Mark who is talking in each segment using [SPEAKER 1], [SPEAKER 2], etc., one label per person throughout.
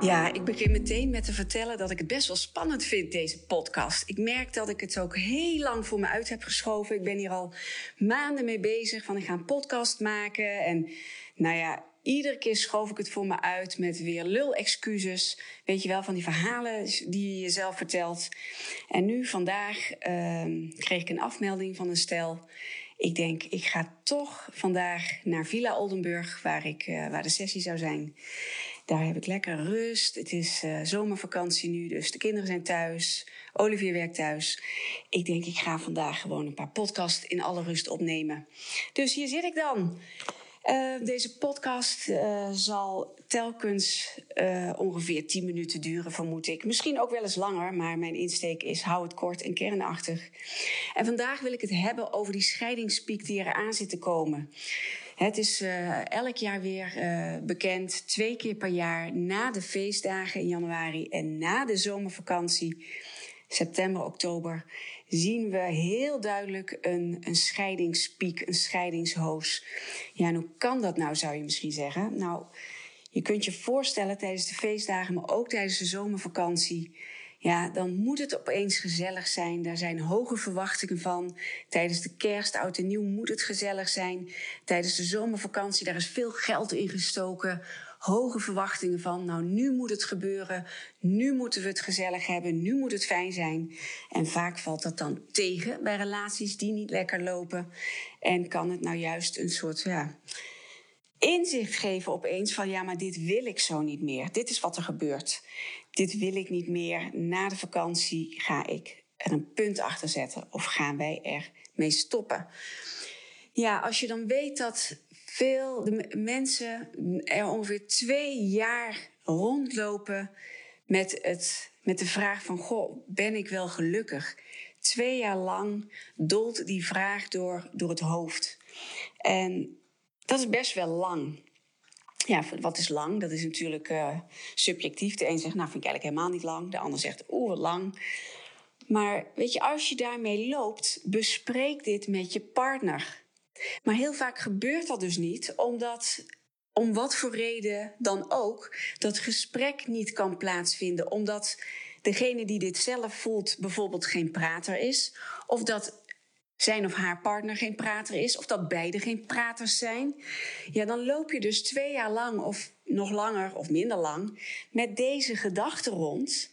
[SPEAKER 1] Ja, ik begin meteen met te vertellen dat ik het best wel spannend vind, deze podcast. Ik merk dat ik het ook heel lang voor me uit heb geschoven. Ik ben hier al maanden mee bezig van ik ga een podcast maken. En nou ja, iedere keer schoof ik het voor me uit met weer lul-excuses. Weet je wel, van die verhalen die je jezelf vertelt. En nu, vandaag, uh, kreeg ik een afmelding van een stel. Ik denk, ik ga toch vandaag naar Villa Oldenburg, waar, ik, uh, waar de sessie zou zijn. Daar heb ik lekker rust. Het is uh, zomervakantie nu, dus de kinderen zijn thuis. Olivier werkt thuis. Ik denk, ik ga vandaag gewoon een paar podcasts in alle rust opnemen. Dus hier zit ik dan. Uh, deze podcast uh, zal telkens ongeveer 10 minuten duren, vermoed ik. Misschien ook wel eens langer, maar mijn insteek is hou het kort en kernachtig. En vandaag wil ik het hebben over die scheidingspiek die eraan zit te komen. Het is elk jaar weer bekend, twee keer per jaar na de feestdagen in januari en na de zomervakantie september, oktober, zien we heel duidelijk een, een scheidingspiek, een scheidingshoos. Ja, en hoe kan dat nou, zou je misschien zeggen? Nou, je kunt je voorstellen tijdens de feestdagen, maar ook tijdens de zomervakantie. Ja, dan moet het opeens gezellig zijn. Daar zijn hoge verwachtingen van. Tijdens de kerst, oud en nieuw, moet het gezellig zijn. Tijdens de zomervakantie, daar is veel geld in gestoken hoge verwachtingen van, nou nu moet het gebeuren, nu moeten we het gezellig hebben, nu moet het fijn zijn. En vaak valt dat dan tegen bij relaties die niet lekker lopen. En kan het nou juist een soort, ja, inzicht geven opeens van ja, maar dit wil ik zo niet meer. Dit is wat er gebeurt. Dit wil ik niet meer. Na de vakantie ga ik er een punt achter zetten of gaan wij er mee stoppen. Ja, als je dan weet dat veel de mensen er ongeveer twee jaar rondlopen met, het, met de vraag van, goh, ben ik wel gelukkig? Twee jaar lang dolt die vraag door, door het hoofd. En dat is best wel lang. Ja, wat is lang? Dat is natuurlijk uh, subjectief. De een zegt, nou vind ik eigenlijk helemaal niet lang. De ander zegt, oeh, wat lang. Maar weet je, als je daarmee loopt, bespreek dit met je partner. Maar heel vaak gebeurt dat dus niet, omdat om wat voor reden dan ook dat gesprek niet kan plaatsvinden. Omdat degene die dit zelf voelt bijvoorbeeld geen prater is, of dat zijn of haar partner geen prater is, of dat beide geen praters zijn. Ja, dan loop je dus twee jaar lang of nog langer of minder lang met deze gedachten rond.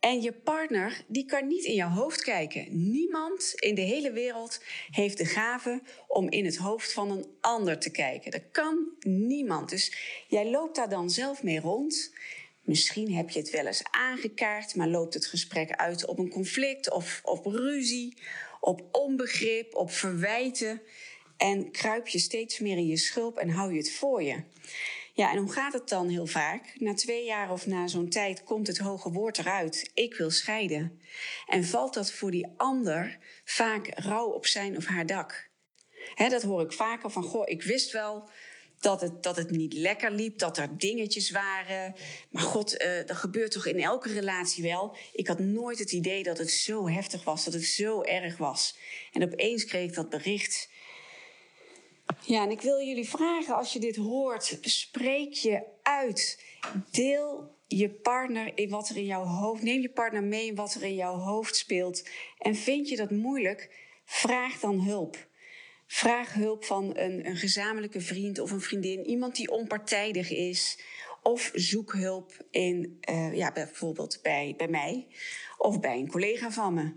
[SPEAKER 1] En je partner, die kan niet in jouw hoofd kijken. Niemand in de hele wereld heeft de gave om in het hoofd van een ander te kijken. Dat kan niemand. Dus jij loopt daar dan zelf mee rond. Misschien heb je het wel eens aangekaart, maar loopt het gesprek uit op een conflict of op ruzie, op onbegrip, op verwijten. En kruip je steeds meer in je schulp en hou je het voor je. Ja, en hoe gaat het dan heel vaak? Na twee jaar of na zo'n tijd komt het hoge woord eruit. Ik wil scheiden. En valt dat voor die ander vaak rouw op zijn of haar dak? dat hoor ik vaker van, goh, ik wist wel dat het, dat het niet lekker liep, dat er dingetjes waren. Maar god, uh, dat gebeurt toch in elke relatie wel. Ik had nooit het idee dat het zo heftig was, dat het zo erg was. En opeens kreeg ik dat bericht ja, en ik wil jullie vragen, als je dit hoort, spreek je uit. Deel je partner in wat er in jouw hoofd. Neem je partner mee in wat er in jouw hoofd speelt. En vind je dat moeilijk? Vraag dan hulp. Vraag hulp van een, een gezamenlijke vriend of een vriendin, iemand die onpartijdig is. Of zoek hulp in, uh, ja, bijvoorbeeld bij, bij mij of bij een collega van me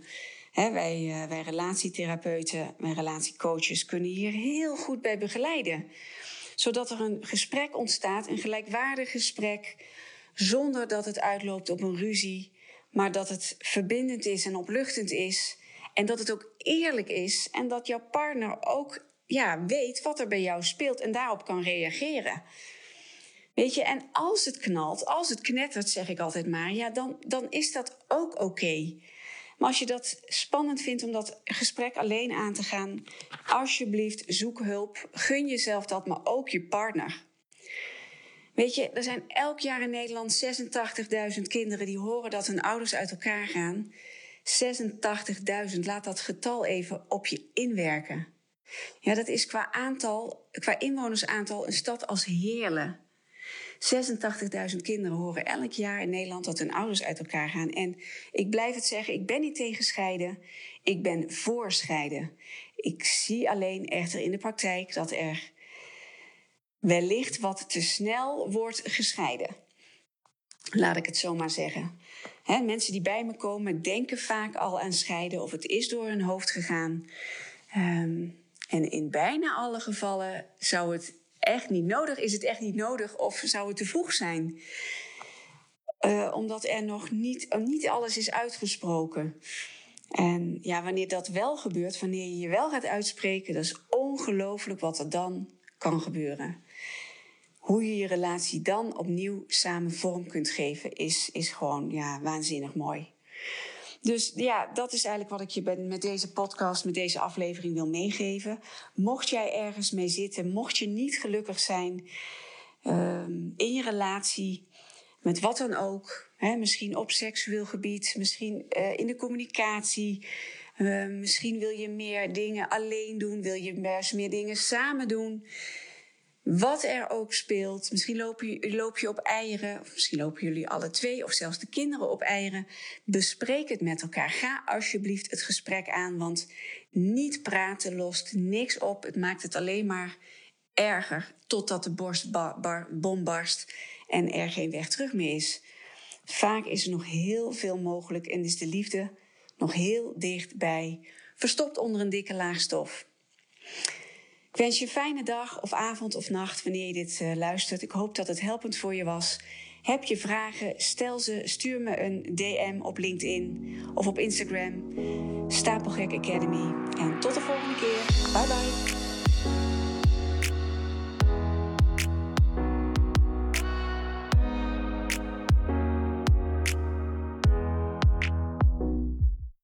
[SPEAKER 1] wij, uh, wij relatietherapeuten en relatiecoaches kunnen hier heel goed bij begeleiden. Zodat er een gesprek ontstaat, een gelijkwaardig gesprek, zonder dat het uitloopt op een ruzie, maar dat het verbindend is en opluchtend is. En dat het ook eerlijk is en dat jouw partner ook ja, weet wat er bij jou speelt en daarop kan reageren. Weet je, en als het knalt, als het knettert, zeg ik altijd maar, ja, dan, dan is dat ook oké. Maar als je dat spannend vindt om dat gesprek alleen aan te gaan, alsjeblieft zoek hulp. Gun jezelf dat, maar ook je partner. Weet je, er zijn elk jaar in Nederland 86.000 kinderen die horen dat hun ouders uit elkaar gaan. 86.000, laat dat getal even op je inwerken. Ja, dat is qua aantal, qua inwonersaantal een stad als Heerlen. 86.000 kinderen horen elk jaar in Nederland dat hun ouders uit elkaar gaan. En ik blijf het zeggen, ik ben niet tegen scheiden. Ik ben voor scheiden. Ik zie alleen echter in de praktijk dat er wellicht wat te snel wordt gescheiden. Laat ik het zo maar zeggen. Mensen die bij me komen denken vaak al aan scheiden of het is door hun hoofd gegaan. Ehm, en in bijna alle gevallen zou het echt niet nodig, is het echt niet nodig of zou het te vroeg zijn. Uh, omdat er nog niet, niet alles is uitgesproken. En ja, wanneer dat wel gebeurt, wanneer je je wel gaat uitspreken, dat is ongelooflijk wat er dan kan gebeuren. Hoe je je relatie dan opnieuw samen vorm kunt geven, is, is gewoon ja, waanzinnig mooi. Dus ja, dat is eigenlijk wat ik je met deze podcast, met deze aflevering wil meegeven. Mocht jij ergens mee zitten, mocht je niet gelukkig zijn ehm, in je relatie, met wat dan ook, hè, misschien op seksueel gebied, misschien uh, in de communicatie, uh, misschien wil je meer dingen alleen doen, wil je meer dingen samen doen. Wat er ook speelt, misschien loop je, loop je op eieren, of misschien lopen jullie alle twee, of zelfs de kinderen op eieren. Bespreek het met elkaar. Ga alsjeblieft het gesprek aan, want niet praten lost niks op. Het maakt het alleen maar erger totdat de borstbom barst en er geen weg terug meer is. Vaak is er nog heel veel mogelijk en is de liefde nog heel dichtbij, verstopt onder een dikke laag stof. Ik wens je een fijne dag of avond of nacht wanneer je dit uh, luistert. Ik hoop dat het helpend voor je was. Heb je vragen? Stel ze. Stuur me een DM op LinkedIn of op Instagram. Stapelgek Academy. En tot de volgende keer. Bye bye.